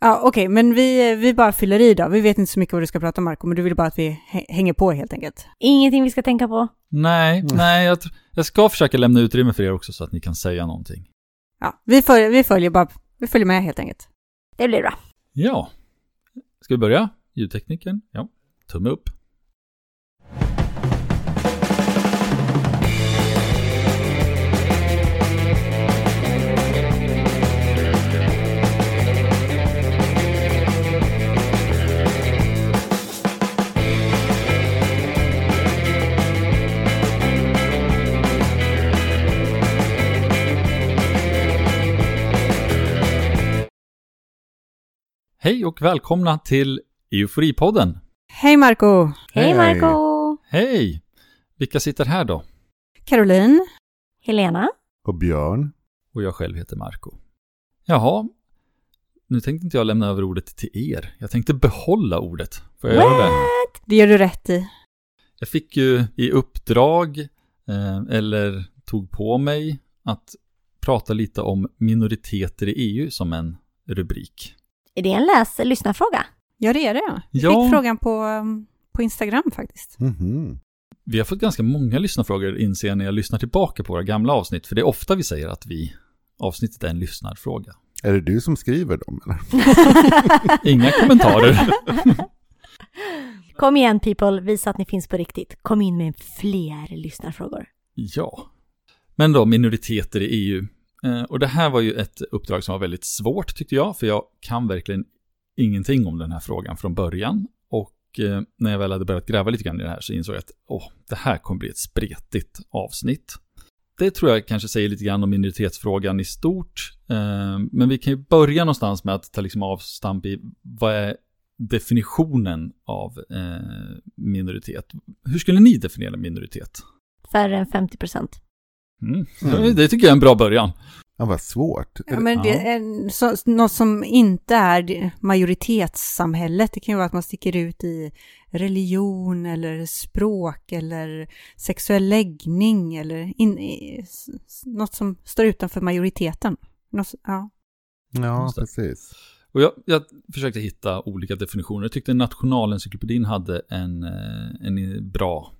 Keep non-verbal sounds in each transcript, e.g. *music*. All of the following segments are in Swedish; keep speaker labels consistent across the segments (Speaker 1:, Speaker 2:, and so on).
Speaker 1: Ja, okej, men vi, vi bara fyller i då. Vi vet inte så mycket vad du ska prata om, Marco, men du vill bara att vi hä- hänger på helt enkelt.
Speaker 2: Ingenting vi ska tänka på.
Speaker 3: Nej, nej, jag, jag ska försöka lämna utrymme för er också så att ni kan säga någonting.
Speaker 1: Ja, vi följer, vi följer bara, vi följer med helt enkelt.
Speaker 2: Det blir bra.
Speaker 3: Ja. Ska vi börja? Ljudtekniken? Ja. Tumme upp. Hej och välkomna till Euforipodden.
Speaker 1: Hej Marco!
Speaker 2: Hej
Speaker 4: Hej.
Speaker 2: Marco
Speaker 3: Hej! Vilka sitter här då?
Speaker 1: Caroline?
Speaker 2: Helena?
Speaker 4: Och Björn.
Speaker 3: Och jag själv heter Marco. Jaha, nu tänkte inte jag lämna över ordet till er. Jag tänkte behålla ordet. Får jag göra det?
Speaker 1: Det gör du rätt i.
Speaker 3: Jag fick ju i uppdrag, eh, eller tog på mig, att prata lite om minoriteter i EU som en rubrik.
Speaker 2: Är det en läs lyssnarfråga?
Speaker 1: Ja, det är det. Jag
Speaker 3: Ja.
Speaker 1: fick frågan på, på Instagram faktiskt.
Speaker 4: Mhm.
Speaker 3: Vi har fått ganska många lyssnarfrågor inser jag när jag lyssnar tillbaka på våra gamla avsnitt, för det är ofta vi säger att vi, avsnittet är en lyssnarfråga.
Speaker 4: Är det du som skriver dem eller? *laughs*
Speaker 3: Inga kommentarer.
Speaker 2: Kom igen people, visa att ni finns på riktigt. Kom in med fler lyssnarfrågor.
Speaker 3: Ja. Men då minoriteter i EU. Eh, och det här var ju ett uppdrag som var väldigt svårt tyckte jag, för jag kan verkligen ingenting om den här frågan från början. Och eh, när jag väl hade börjat gräva lite grann i det här så insåg jag att åh, det här kommer bli ett spretigt avsnitt. Det tror jag kanske säger lite grann om minoritetsfrågan i stort. Eh, men vi kan ju börja någonstans med att ta liksom avstamp i vad är definitionen av minoritet. Hur skulle ni definiera minoritet?
Speaker 2: Färre än 50 procent.
Speaker 3: Mm.
Speaker 4: Mm.
Speaker 3: Det tycker jag är en bra början.
Speaker 4: Ja, vad svårt.
Speaker 1: Ja, men det är så, något som inte är majoritetssamhället. Det kan ju vara att man sticker ut i religion eller språk eller sexuell läggning eller in, i, något som står utanför majoriteten. Något, ja.
Speaker 4: Ja, precis.
Speaker 3: Och jag, jag försökte hitta olika definitioner. Jag tyckte Nationalencyklopedin hade en, eh, en bra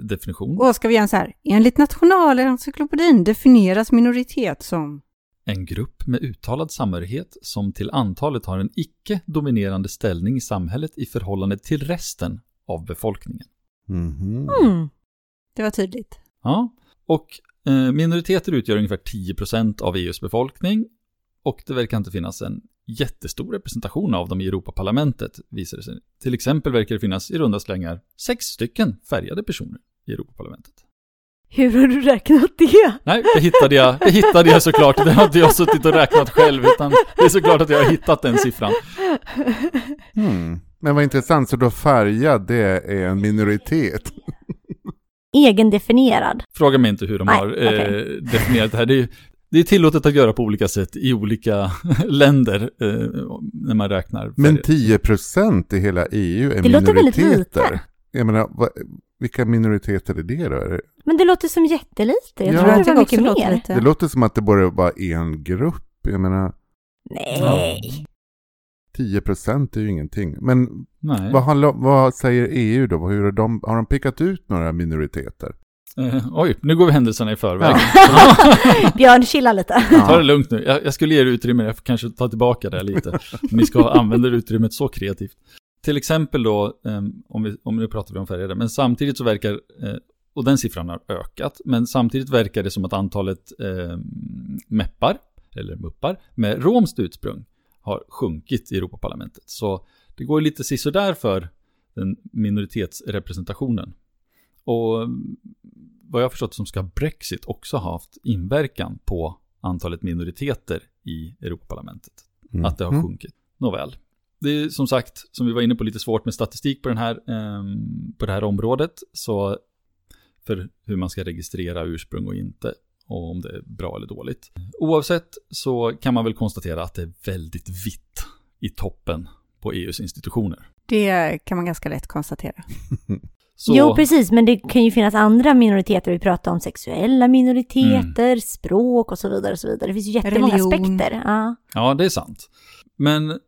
Speaker 3: definition.
Speaker 1: Och ska vi göra så här? Enligt Nationalencyklopedin definieras minoritet som
Speaker 3: En grupp med uttalad samhörighet som till antalet har en icke-dominerande ställning i samhället i förhållande till resten av befolkningen.
Speaker 4: Mhm.
Speaker 2: Mm.
Speaker 1: Det var tydligt.
Speaker 3: Ja, och eh, minoriteter utgör ungefär 10% av EUs befolkning och det verkar inte finnas en jättestor representation av dem i Europaparlamentet, visar det sig. Till exempel verkar det finnas i runda slängar sex stycken färgade personer i Europaparlamentet.
Speaker 2: Hur har du räknat det?
Speaker 3: Nej, det hittade jag, det hittade jag såklart. Det har inte jag suttit och räknat själv, utan det är såklart att jag har hittat den siffran.
Speaker 4: Hmm. Men vad intressant, så då färgad det är en minoritet.
Speaker 2: Egendefinierad.
Speaker 3: Fråga mig inte hur de
Speaker 2: Nej,
Speaker 3: har eh,
Speaker 2: okej.
Speaker 3: definierat det här. Det är, det är tillåtet att göra på olika sätt i olika *laughs* länder eh, när man räknar.
Speaker 4: Men
Speaker 3: färger.
Speaker 4: 10% i hela EU är
Speaker 2: Det låter väldigt
Speaker 4: minoriteter.
Speaker 2: lite.
Speaker 4: Jag menar, vad, vilka minoriteter är det då? Det,
Speaker 2: Men det låter som jättelite. Jag
Speaker 4: Ja.
Speaker 2: tror att det var mycket
Speaker 1: låter
Speaker 2: mer.
Speaker 1: lite.
Speaker 4: det låter som att det borde vara en grupp. Jag menar,
Speaker 2: Nej.
Speaker 4: 10% är ju ingenting. Men vad, har, lo- vad säger EU då? Hur har, de, har de pekat ut några minoriteter?
Speaker 3: Eh, oj, nu går vi händelserna i förväg. *laughs*
Speaker 2: Björn, chilla lite.
Speaker 3: Ta det lugnt nu. Jag, jag skulle ge er utrymme, jag får kanske ta tillbaka det lite. Ni ska *laughs* använda utrymmet så kreativt. Till exempel då, eh, om, vi, om nu pratar vi om färgade, men samtidigt så verkar, eh, och den siffran har ökat, men samtidigt verkar det som att antalet eh, meppar, eller muppar, med romskt ursprung har sjunkit i Europaparlamentet. Så det går lite sisådär för den minoritetsrepresentationen. Och mm, vad jag har förstått som ska Brexit också ha haft inverkan på antalet minoriteter i Europaparlamentet.
Speaker 4: Mm.
Speaker 3: Att det har
Speaker 4: Mm.
Speaker 3: sjunkit. Nåväl. Det är som sagt, som vi var inne på, lite svårt med statistik på, den här, ehm, på det här området. Så för hur man ska registrera ursprung och inte. Och om det är bra eller dåligt. Oavsett så kan man väl konstatera att det är väldigt vitt i toppen på EUs institutioner.
Speaker 1: Det kan man ganska lätt konstatera. *laughs*
Speaker 3: Så,
Speaker 2: Jo, precis, men det kan ju finnas andra minoriteter. Vi pratar om sexuella minoriteter, språk och så vidare. och så vidare. Det finns ju jättemånga
Speaker 1: Religion.
Speaker 2: aspekter. Ja.
Speaker 3: Ja, det är sant. Men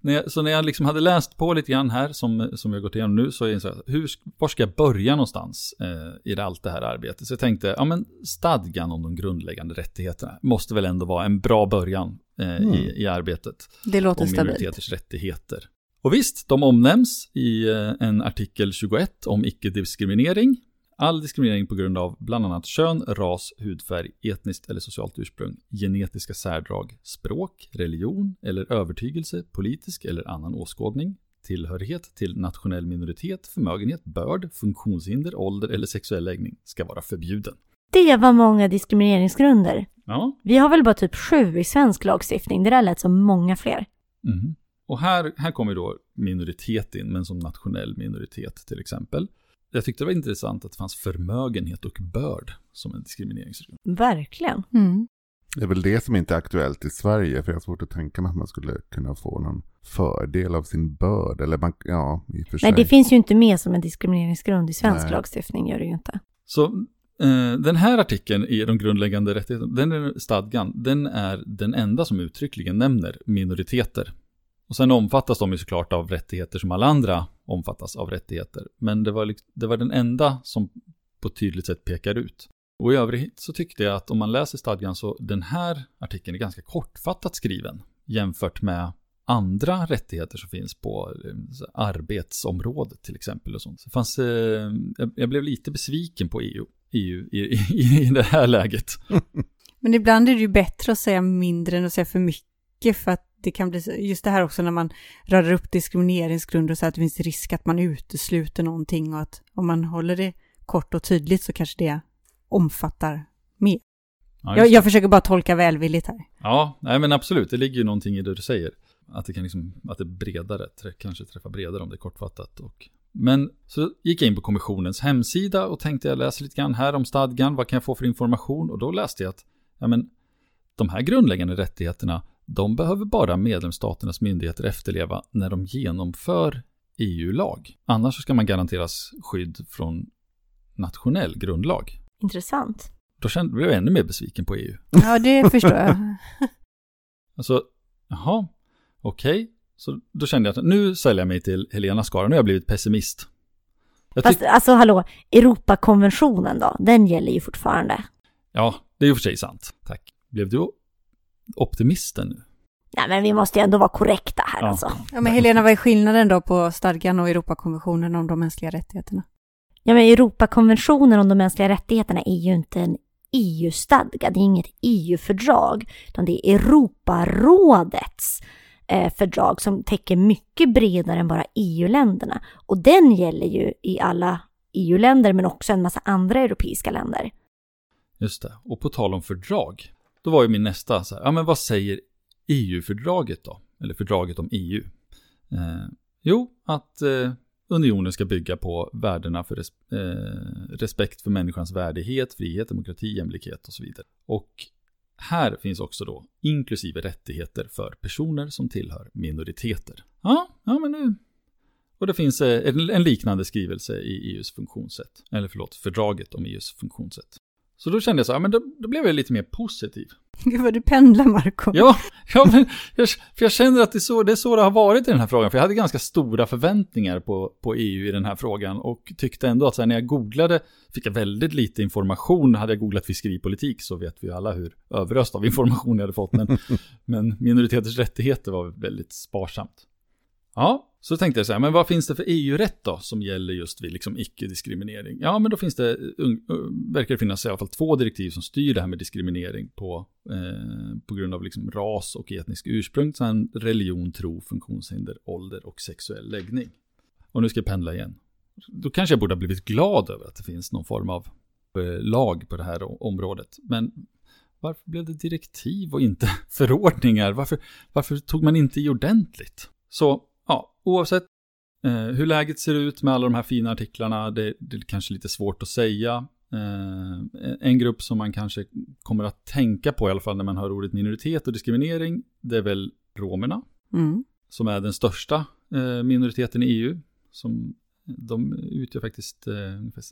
Speaker 3: när jag, så när jag liksom hade läst på lite grann här, som, som har gått igenom nu, så är jag så här, hur, var ska jag börja någonstans eh, i allt det här arbetet? Så jag tänkte, ja men stadgan om de grundläggande rättigheterna måste väl ändå vara en bra början eh,
Speaker 4: Mm.
Speaker 3: i, i arbetet
Speaker 1: Det låter
Speaker 3: om
Speaker 1: stabilt.
Speaker 3: minoriteters rättigheter. Och visst, de omnämns i eh, en artikel 21 om icke-diskriminering. All diskriminering på grund av bland annat kön, ras, hudfärg, etniskt eller socialt ursprung, genetiska särdrag, språk, religion eller övertygelse, politisk eller annan åskådning, tillhörighet till nationell minoritet, förmögenhet, börd, funktionshinder, ålder eller sexuell läggning ska vara förbjuden.
Speaker 2: Det var många diskrimineringsgrunder.
Speaker 3: Ja,
Speaker 2: Vi har väl bara typ sju i svensk lagstiftning. Det där lät som många fler.
Speaker 3: Mhm. Och här, här kommer då minoritet in, men som nationell minoritet till exempel. Jag tyckte det var intressant att det fanns förmögenhet och börd som en diskrimineringsgrund.
Speaker 2: Verkligen.
Speaker 1: Mm.
Speaker 4: Det är väl det som inte är aktuellt i Sverige, för jag har svårt att tänka mig att man skulle kunna få någon fördel av sin börd. Eller man, ja, i och för sig.
Speaker 2: Nej, det finns ju inte med som en diskrimineringsgrund i svensk
Speaker 4: Nej.
Speaker 2: lagstiftning, gör det ju inte.
Speaker 3: Så eh, den här artikeln i de grundläggande rättigheterna, den är stadgan, den är den enda som uttryckligen nämner minoriteter. Och sen omfattas de ju såklart av rättigheter som alla andra omfattas av rättigheter. Men det var, liksom- det var den enda som på ett tydligt sätt pekar ut. Och i övrigt så tyckte jag att om man läser stadgan så den här artikeln är ganska kortfattat skriven jämfört med andra rättigheter som finns på eh, arbetsområdet till exempel. Och sånt. Så fanns, eh, jag, jag blev lite besviken på EU, EU i, i, i det här läget. *laughs*
Speaker 1: Men ibland är det ju bättre att säga mindre än att säga för mycket för att det kan bli, just det här också när man radar upp diskrimineringsgrunder och så att det finns risk att man utesluter någonting och att om man håller det kort och tydligt så kanske det omfattar mer.
Speaker 3: Ja,
Speaker 1: Jag, jag försöker bara tolka välvilligt här.
Speaker 3: ja nej, men absolut, det ligger ju någonting i det du säger. Att det kan liksom, att det är bredare, kanske träffar bredare om det är kortfattat. Och, men så gick jag in på kommissionens hemsida och tänkte jag läser lite grann här om stadgan, vad kan jag få för information? Och då läste jag att, ja men, de här grundläggande rättigheterna, de behöver bara medlemsstaternas myndigheter efterleva när de genomför EU-lag. Annars så ska man garanteras skydd från nationell grundlag.
Speaker 2: Intressant.
Speaker 3: Då kände, blev jag ännu mer besviken på EU.
Speaker 1: Ja, det förstår jag. *laughs*
Speaker 3: Alltså, jaha, okej. Så då kände jag att nu säljer jag mig till Helena Skara, nu har jag blivit pessimist. Jag
Speaker 2: Fast alltså hallå, Europakonventionen då, den gäller ju fortfarande.
Speaker 3: ja, det är ju för sig sant. Tack. Blev du optimisten nu?
Speaker 2: Nej men vi måste ju ändå vara korrekta här
Speaker 3: Ja.
Speaker 2: alltså.
Speaker 1: Ja, men Helena, vad är skillnaden då på stadgan och Europakonventionen om de mänskliga rättigheterna?
Speaker 2: Ja men Europakonventionen om de mänskliga rättigheterna är ju inte en EU-stadga, det är inget EU-fördrag, utan det är Europarådets eh, fördrag som täcker mycket bredare än bara EU-länderna. Och den gäller ju i alla EU-länder men också en massa andra europeiska länder.
Speaker 3: Just det. Och på tal om fördrag, då var ju min nästa så här, ja men vad säger EU-fördraget då? Eller fördraget om EU? Eh, jo, att eh, unionen ska bygga på värdena för res eh, respekt för människans värdighet, frihet, demokrati, jämlikhet och så vidare. Och här finns också då inklusive rättigheter för personer som tillhör minoriteter. Ja, ja men nu. Och det finns eh, en liknande skrivelse i EUs funktionssätt. Eller förlåt, fördraget om EUs funktionssätt. Så då kände jag så här, men då, då blev jag lite mer positiv. *laughs*
Speaker 1: Gud vad du pendlar, Marco.
Speaker 3: Ja, *laughs* ja men jag, för jag känner att det är, så, det är så det har varit i den här frågan. För jag hade ganska stora förväntningar på, på EU i den här frågan. Och tyckte ändå att så här, när jag googlade fick jag väldigt lite information. Hade jag googlat fiskeripolitik så vet vi ju alla hur överöst av information jag hade fått. Men, *laughs* men minoriteters rättigheter var väldigt sparsamt. Ja, så tänkte jag så här, men vad finns det för EU-rätt då som gäller just vid liksom icke-diskriminering? Ja, men då finns det, eh, eh, verkar det finnas i alla fall två direktiv som styr det här med diskriminering på, eh, på grund av liksom ras och etnisk ursprung, sen religion, tro, funktionshinder, ålder och sexuell läggning. Och nu ska jag pendla igen. Då kanske jag borde ha blivit glad över att det finns någon form av eh, lag på det här området. Men varför blev det direktiv och inte *laughs* förordningar? Varför, varför tog man inte i ordentligt? Så ja, oavsett eh, hur läget ser ut med alla de här fina artiklarna, det, det är kanske lite svårt att säga. Eh, en grupp som man kanske kommer att tänka på i alla fall när man hör ordet minoritet och diskriminering, det är väl romerna,
Speaker 1: Mm.
Speaker 3: som är den största eh, minoriteten i EU. Som, de utgör faktiskt, eh,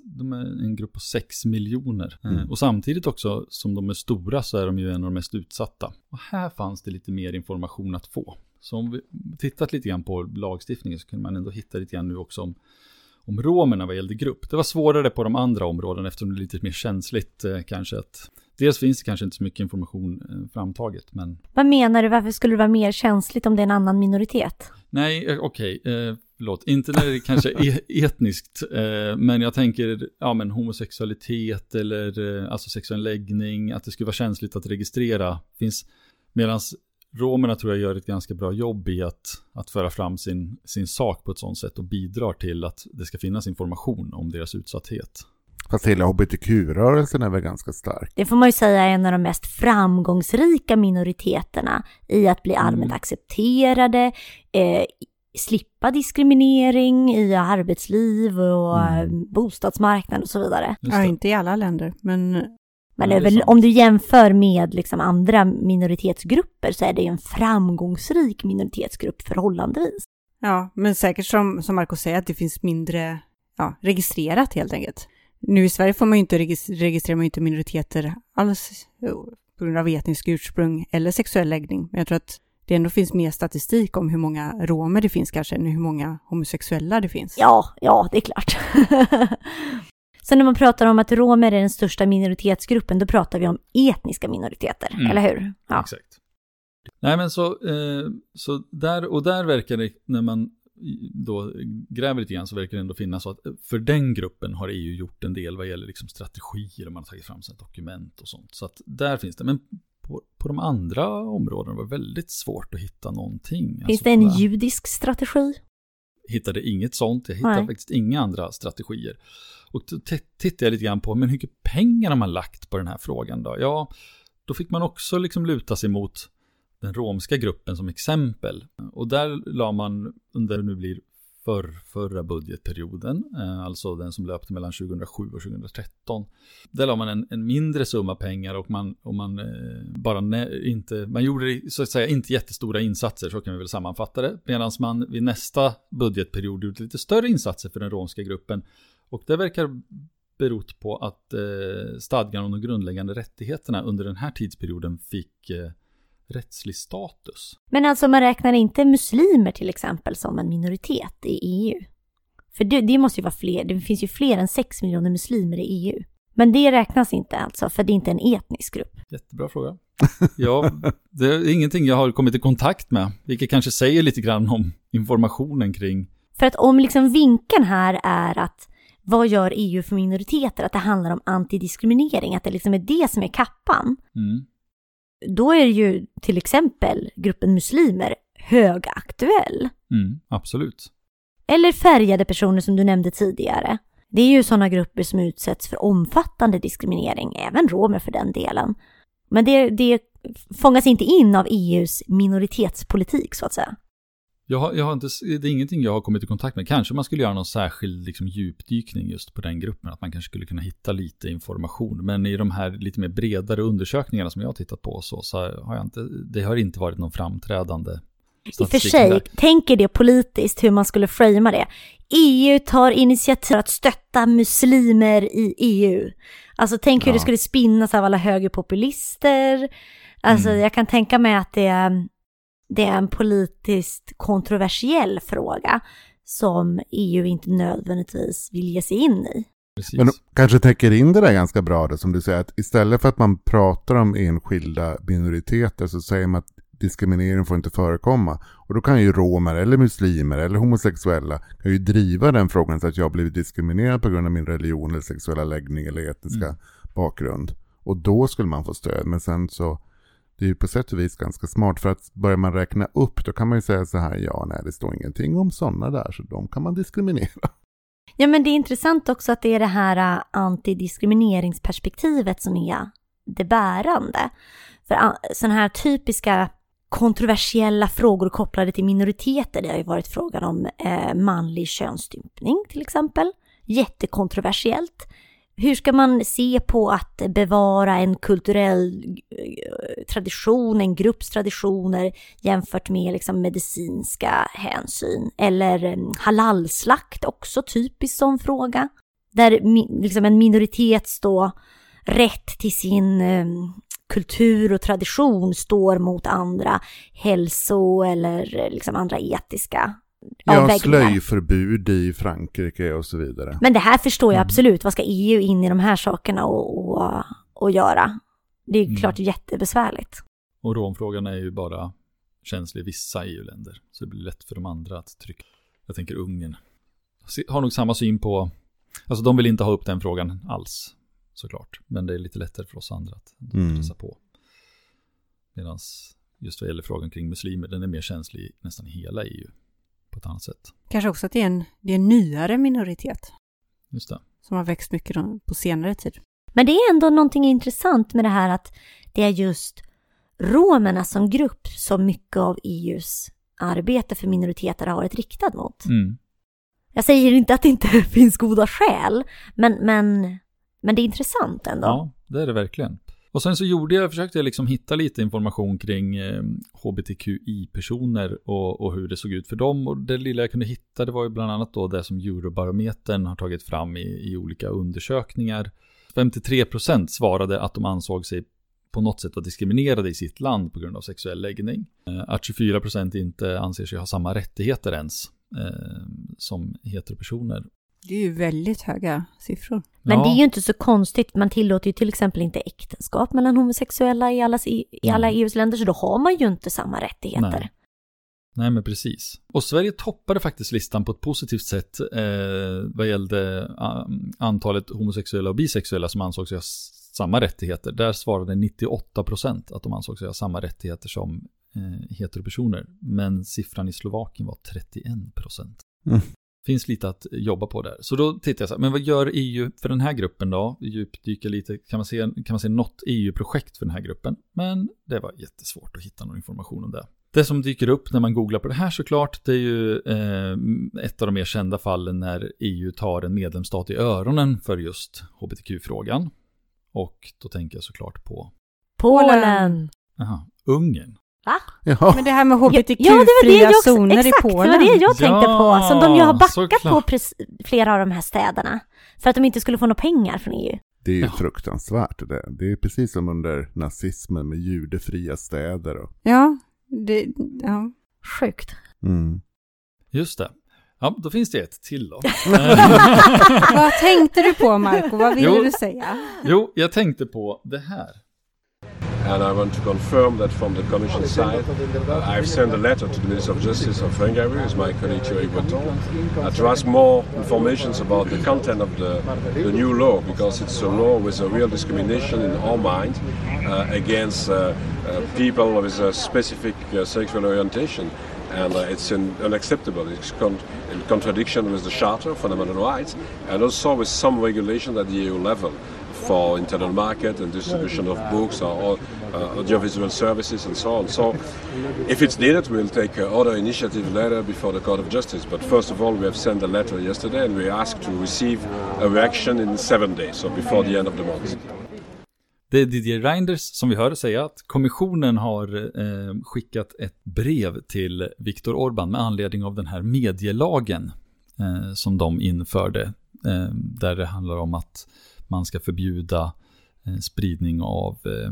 Speaker 3: de är en grupp på 6 miljoner. Eh,
Speaker 4: Mm.
Speaker 3: och samtidigt också som de är stora så är de ju en av de mest utsatta. Och här fanns det lite mer information att få. Så om vi tittat lite grann på lagstiftningen så kunde man ändå hitta lite grann nu också om, om romerna vad gällde grupp. Det var svårare på de andra områdena eftersom det är lite mer känsligt eh, kanske att Dels finns det kanske inte så mycket information eh, framtaget men
Speaker 2: Vad menar du, varför skulle det vara mer känsligt om det är en annan minoritet?
Speaker 3: Nej, eh, okej, eh, förlåt, inte när det är kanske e *laughs* etniskt, eh, men jag tänker, ja men homosexualitet eller eh, alltså sexuell läggning, att det skulle vara känsligt att registrera, finns, medan romerna tror jag gör ett ganska bra jobb i att, att föra fram sin, sin sak på ett sånt sätt och bidrar till att det ska finnas information om deras utsatthet.
Speaker 4: Fast hela hbtq-rörelsen är väl ganska stark.
Speaker 2: Det får man ju säga är en av de mest framgångsrika minoriteterna i att bli allmänt
Speaker 3: Mm.
Speaker 2: accepterade, eh, slippa diskriminering i arbetsliv och
Speaker 3: Mm.
Speaker 2: bostadsmarknad och så vidare.
Speaker 1: Ja, inte i alla länder, men
Speaker 2: Men över, om du jämför med liksom andra minoritetsgrupper så är det ju en framgångsrik minoritetsgrupp förhållandevis.
Speaker 1: Ja, men säkert som, som Marco säger att det finns mindre ja, registrerat helt enkelt. Nu i Sverige får man ju inte regis- registrerar man inte minoriteter alls på grund av etnisk ursprung eller sexuell läggning. Men jag tror att det ändå finns mer statistik om hur många romer det finns kanske än hur många homosexuella det finns.
Speaker 2: Ja, ja, det är klart. *laughs* Så när man pratar om att romer är den största minoritetsgruppen, då pratar vi om etniska minoriteter,
Speaker 3: Mm.
Speaker 2: eller hur? Ja.
Speaker 3: Exakt. Nej men så, eh, så där, och där verkar det, när man då gräver lite grann så verkar det ändå finnas så att för den gruppen har EU gjort en del vad gäller liksom strategier och man har tagit fram sånt dokument och sånt. Så att där finns det, men på, på de andra områdena var det väldigt svårt att hitta någonting.
Speaker 2: Finns
Speaker 3: Alltså,
Speaker 2: det en judisk strategi?
Speaker 3: Hittade inget sånt, jag hittade
Speaker 2: Nej.
Speaker 3: faktiskt inga andra strategier. Och då tittade jag lite grann på, men hur mycket pengar har man lagt på den här frågan då? Ja, då fick man också liksom luta sig mot den romska gruppen som exempel. Och där la man under nu blir för, förra budgetperioden, eh, alltså den som löpte mellan 2007 och 2013. Där la man en, en mindre summa pengar och man, och man eh, bara inte, man gjorde så att säga inte jättestora insatser, så kan vi väl sammanfatta det. Medan man vid nästa budgetperiod gjorde lite större insatser för den romska gruppen. Och det verkar berott på att eh, stadgan om de grundläggande rättigheterna under den här tidsperioden fick eh, rättslig status.
Speaker 2: Men alltså man räknar inte muslimer till exempel som en minoritet i EU. För det, det måste ju vara fler, det finns ju fler än 6 miljoner muslimer i EU. Men det räknas inte alltså, för det är inte en etnisk grupp.
Speaker 3: Jättebra fråga. *laughs* Ja, det är ingenting jag har kommit i kontakt med, vilket kanske säger lite grann om informationen kring
Speaker 2: För att om liksom vinkeln här är att vad gör EU för minoriteter? Att det handlar om antidiskriminering, att det liksom är det som är kappan.
Speaker 3: mm,
Speaker 2: Då är ju till exempel gruppen muslimer högaktuell.
Speaker 3: mm, absolut.
Speaker 2: Eller färgade personer som du nämnde tidigare. Det är ju sådana grupper som utsätts för omfattande diskriminering, även romer för den delen. Men det, det fångas inte in av EUs minoritetspolitik så att säga.
Speaker 3: Jag har, jag har inte, det är ingenting jag har kommit i kontakt med. Kanske man skulle göra någon särskild liksom, djupdykning just på den gruppen. Att man kanske skulle kunna hitta lite information. Men i de här lite mer bredare undersökningarna som jag har tittat på så, så har jag inte, det har inte varit någon framträdande
Speaker 2: I och för sig,
Speaker 3: där.
Speaker 2: tänker det politiskt hur man skulle framea det. EU tar initiativ att stötta muslimer i EU. Alltså tänk hur
Speaker 4: Ja.
Speaker 2: det skulle spinnas av alla högerpopulister. Alltså
Speaker 3: Mm.
Speaker 2: jag kan tänka mig att det är, det är en politiskt kontroversiell fråga som EU inte nödvändigtvis vill ge sig in i.
Speaker 3: Precis.
Speaker 4: Men de kanske täcker in det där ganska bra det som du säger att istället för att man pratar om enskilda minoriteter så säger man att diskriminering får inte förekomma. Och då kan ju romer eller muslimer eller homosexuella kan ju driva den frågan så att jag har blivit diskriminerad på grund av min religion eller sexuella läggning eller etniska
Speaker 3: Mm.
Speaker 4: bakgrund. Och då skulle man få stöd. Men sen så det är ju på sätt och vis ganska smart för att börjar man räkna upp då kan man ju säga så här ja nej det står ingenting om sådana där så de kan man diskriminera.
Speaker 2: Ja men det är intressant också att det är det här äh, antidiskrimineringsperspektivet som är det bärande. För äh, sådana här typiska kontroversiella frågor kopplade till minoriteter, det har ju varit frågan om eh, manlig könsstympning till exempel. Jättekontroversiellt. Hur ska man se på att bevara en kulturell eh, tradition, en grupps traditioner jämfört med liksom medicinska hänsyn? Eller mm, halalslakt också typiskt som fråga. Där liksom en minoritets då rätt till sin mm, kultur och tradition står mot andra hälso eller liksom andra etiska
Speaker 4: Ja, slöjförbud i Frankrike och så vidare.
Speaker 2: Men det här förstår jag
Speaker 3: Mm.
Speaker 2: absolut. Vad ska EU in i de här sakerna och, och, och göra? Det är ju
Speaker 3: Mm.
Speaker 2: klart jättebesvärligt.
Speaker 3: Och romfrågan är ju bara känslig i vissa EU-länder. Så det blir lätt för de andra att trycka. Jag tänker Ungern. Har nog samma syn på, alltså de vill inte ha upp den frågan alls. Såklart. Men det är lite lättare för oss andra att
Speaker 4: Mm.
Speaker 3: pressa på. Medan just vad gäller frågan kring muslimer, den är mer känslig i nästan hela EU. På ett annat sätt.
Speaker 1: Kanske också att det är en, det är en nyare minoritet
Speaker 3: Just det.
Speaker 1: som har växt mycket på senare tid.
Speaker 2: Men det är ändå någonting intressant med det här att det är just romerna som grupp som mycket av EUs arbete för minoriteter har varit riktad mot.
Speaker 3: Mm.
Speaker 2: Jag säger inte att det inte *laughs* finns goda skäl, men, men, men det är intressant ändå.
Speaker 3: Ja, det är det verkligen. Och sen så gjorde jag, försökte jag liksom hitta lite information kring eh, HBTQI-personer och, och hur det såg ut för dem. Och det lilla jag kunde hitta det var ju bland annat då det som Eurobarometern har tagit fram i, i olika undersökningar. 53% svarade att de ansåg sig på något sätt vara diskriminerade i sitt land på grund av sexuell läggning. Eh, att 24% inte anser sig ha samma rättigheter ens eh, som heteropersoner.
Speaker 1: Det är ju väldigt höga siffror.
Speaker 2: Men
Speaker 3: Ja.
Speaker 2: det är ju inte så konstigt, man tillåter ju till exempel inte äktenskap mellan homosexuella i, allas, i, i alla. EUs länder, så då har man ju inte samma rättigheter.
Speaker 3: Nej. Nej, men precis. Och Sverige toppade faktiskt listan på ett positivt sätt eh, vad gällde antalet homosexuella och bisexuella som ansåg sig ha samma rättigheter. Där svarade 98% att de ansåg sig ha samma rättigheter som eh, heteropersoner. Men siffran i Slovakien var 31%.
Speaker 4: Mm.
Speaker 3: Finns lite att jobba på där. Så då tittar jag så här, men vad gör EU för den här gruppen då? Djupdyka lite, kan man se, kan man se något EU-projekt för den här gruppen? Men det var jättesvårt att hitta någon information om det. Det som dyker upp när man googlar på det här såklart, det är ju eh, ett av de mer kända fallen när EU tar en medlemsstat i öronen för just hbtq-frågan. Och då tänker jag såklart på,
Speaker 2: Polen!
Speaker 3: aha, Ungern.
Speaker 4: Ja,
Speaker 1: Men det här med
Speaker 2: Ja, ja, det var det
Speaker 1: hbtq-fria
Speaker 2: jag också,
Speaker 1: zoner
Speaker 2: exakt,
Speaker 1: i Polen.
Speaker 2: det var det jag tänkte
Speaker 3: Ja,
Speaker 2: på. Som de ju har backat
Speaker 3: såklart.
Speaker 2: på flera av de här städerna. För att de inte skulle få några pengar från EU.
Speaker 4: det är ju
Speaker 3: Ja.
Speaker 4: fruktansvärt det. Det är precis som under nazismen med judefria städer och...
Speaker 1: Ja, det, ja.
Speaker 2: Sjukt.
Speaker 4: Mm.
Speaker 3: Just det. Ja, då finns det ett till då. *laughs* *laughs*
Speaker 1: Vad tänkte du på Marco? Vad ville
Speaker 3: Jo.
Speaker 1: du säga?
Speaker 3: jo, jag tänkte på det här.
Speaker 5: And I want to confirm that from the Commission side, uh, I've sent a letter to the Minister of Justice of Hungary, as my colleague Thierry Breton, uh, to ask more information about the content of the, the new law, because it's a law with a real discrimination in our mind uh, against uh, uh, people with a specific uh, sexual orientation. And uh, it's in, unacceptable. It's con- in contradiction with the Charter of Fundamental Rights and also with some regulation at the EU level for internal market and distribution of books or all, uh, Uh, audiovisual services and so on. So, if it's needed, we'll take uh, other initiative later before the Court of Justice. But first of all, we have sent a letter yesterday and we asked to receive a reaction in seven days, so before the end of the month.
Speaker 3: Det är Didier Reinders som vi hör säga att kommissionen har eh, skickat ett brev till Viktor Orbán med anledning av den här medielagen eh, som de införde. Eh, där det handlar om att man ska förbjuda eh, spridning av eh,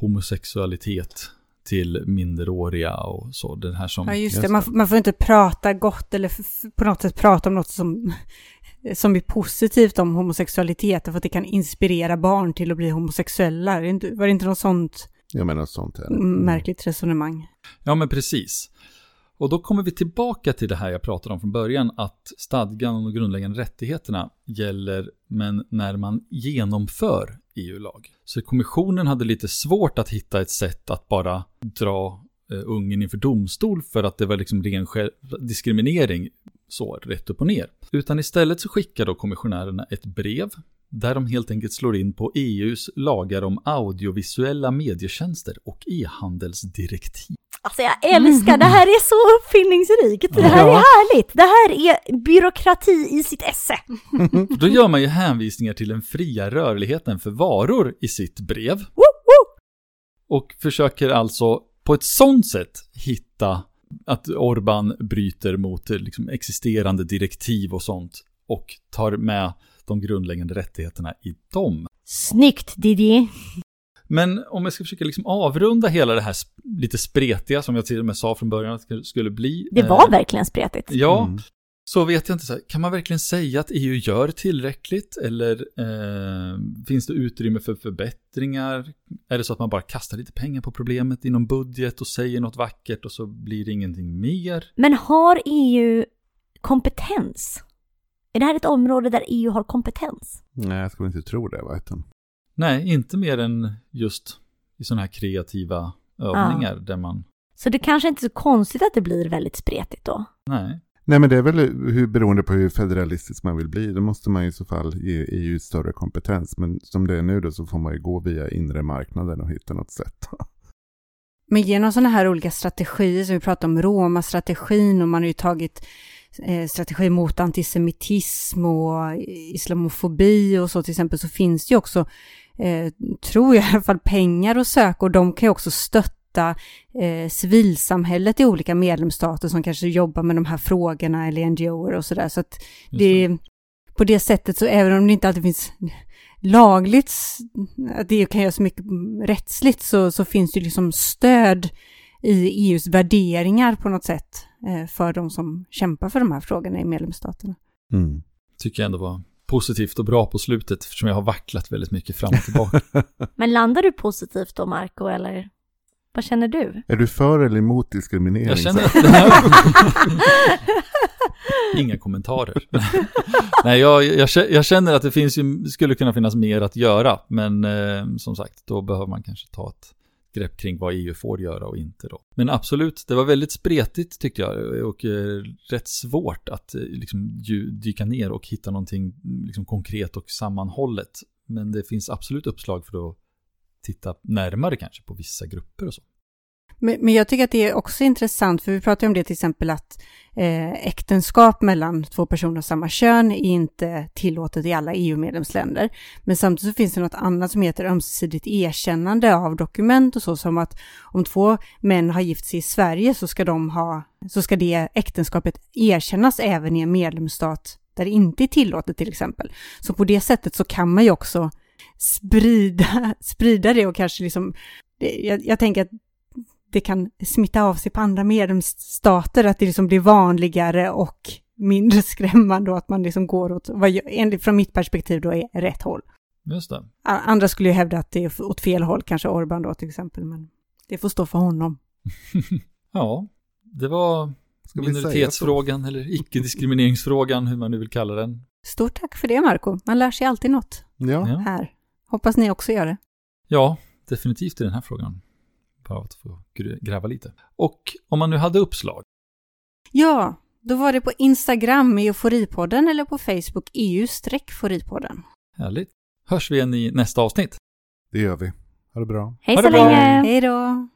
Speaker 3: homosexualitet till minderåriga och så. Den här som...
Speaker 1: Ja, just det. Man, man får inte prata gott eller på något sätt prata om något som, som är positivt om homosexualitet, för att det kan inspirera barn till att bli homosexuella. Var det inte något sånt
Speaker 4: Jag menar sånt här.
Speaker 1: mm, märkligt resonemang?
Speaker 3: Ja, men precis. Och då kommer vi tillbaka till det här jag pratade om från början, att stadgan och de grundläggande rättigheterna gäller, men när man genomför EU-lag. Så kommissionen hade lite svårt att hitta ett sätt att bara dra eh, Ungern inför domstol för att det var liksom ren diskriminering, så rätt upp och ner. Utan istället så skickar då kommissionärerna ett brev där de helt enkelt slår in på EUs lagar om audiovisuella medietjänster och e-handelsdirektiv.
Speaker 2: Alltså jag älskar, det här är så uppfinningsrikt. Det här är härligt. Det här är byråkrati i sitt esse. *laughs*
Speaker 3: Då gör man ju hänvisningar till den fria rörligheten för varor i sitt brev. Och försöker alltså på ett sånt sätt hitta att Orban bryter mot liksom existerande direktiv och sånt. Och tar med de grundläggande rättigheterna i dem.
Speaker 2: Snyggt Didier.
Speaker 3: Men om jag ska försöka liksom avrunda hela det här lite spretiga som jag till och med sa från början att det skulle bli.
Speaker 2: Det var
Speaker 3: eh,
Speaker 2: verkligen spretigt.
Speaker 3: Ja,
Speaker 4: Mm.
Speaker 3: så vet jag inte. Så här, kan man verkligen säga att EU gör tillräckligt? Eller eh, finns det utrymme för förbättringar? Är det så att man bara kastar lite pengar på problemet inom budget och säger något vackert och så blir det ingenting mer?
Speaker 2: Men har EU kompetens? Är det här ett område där EU har kompetens?
Speaker 4: Nej, jag skulle inte tro det. Vet du.
Speaker 3: Nej, inte mer än just i sådana här kreativa övningar där man...
Speaker 2: Så det kanske inte är så konstigt att det blir väldigt spretigt då.
Speaker 3: Nej.
Speaker 4: Nej, men det är väl hur, beroende på hur federalistisk man vill bli. Då måste man i så fall ge EU större kompetens. Men som det är nu då så får man ju gå via inre marknaden och hitta något sätt.
Speaker 1: Men genom sådana här olika strategier, som vi pratar om Roma-strategin och man har ju tagit strategi mot antisemitism och islamofobi och så till exempel, så finns det ju också, eh, tror jag i alla fall, pengar att söka och de kan ju också stötta eh, civilsamhället i olika medlemsstater som kanske jobbar med de här frågorna eller NGOer och sådär. Så att
Speaker 3: Just
Speaker 1: det, på det sättet så även om det inte alltid finns lagligt, att det kan göra så mycket rättsligt, så, så finns det liksom stöd i EUs värderingar på något sätt eh, för de som kämpar för de här frågorna i medlemsstaterna.
Speaker 4: Mm.
Speaker 3: Tycker jag ändå var positivt och bra på slutet eftersom jag har vacklat väldigt mycket fram och tillbaka. *laughs*
Speaker 2: Men landar du positivt då, Marco, eller vad känner du?
Speaker 4: Är du för eller emot diskriminering?
Speaker 3: Jag känner
Speaker 4: Så-
Speaker 3: att det här... *laughs* Inga kommentarer. *laughs* Nej, jag, jag, jag känner att det finns ju, skulle kunna finnas mer att göra, men eh, som sagt, då behöver man kanske ta ett grepp kring vad EU får göra och inte då. Men absolut, det var väldigt spretigt tyckte jag och eh, rätt svårt att eh, liksom dyka ner och hitta någonting mm, liksom, konkret och sammanhållet. Men det finns absolut uppslag för att titta närmare kanske på vissa grupper och så.
Speaker 1: Men, men jag tycker att det är också intressant, för vi pratar ju om det till exempel att eh, äktenskap mellan två personer av samma kön är inte tillåtet i alla EU-medlemsländer. Men samtidigt så finns det något annat som heter ömsesidigt erkännande av dokument och så, som att om två män har gift sig i Sverige så ska, de ha, så ska det äktenskapet erkännas även i en medlemsstat där det inte är tillåtet till exempel. Så på det sättet så kan man ju också sprida, *laughs* sprida det och kanske liksom, det, jag, jag tänker att det kan smitta av sig på andra medlemsstater, att det liksom blir vanligare och mindre *laughs* skrämmande och att man liksom går åt, vad jag, enligt, från mitt perspektiv då, är rätt håll.
Speaker 3: Just det.
Speaker 1: Andra skulle ju hävda att det är åt fel håll, kanske Orban då till exempel, men det får stå för honom. *laughs*
Speaker 3: Ja, det var
Speaker 4: Ska
Speaker 3: minoritetsfrågan eller icke-diskrimineringsfrågan, hur man nu vill kalla den.
Speaker 1: Stort tack för det, Marco. Man lär sig alltid något.
Speaker 4: Ja,
Speaker 1: här. Hoppas ni också gör det.
Speaker 3: ja definitivt i den här frågan. Bara att få gr- gräva lite. Och om man nu hade uppslag,
Speaker 1: Ja, då var det på Instagram i Euforipodden eller på Facebook EU-foripodden.
Speaker 3: härligt. Hörs vi igen i nästa avsnitt.
Speaker 4: Det gör vi. Ha det bra.
Speaker 2: Hej så länge!
Speaker 1: Hej då!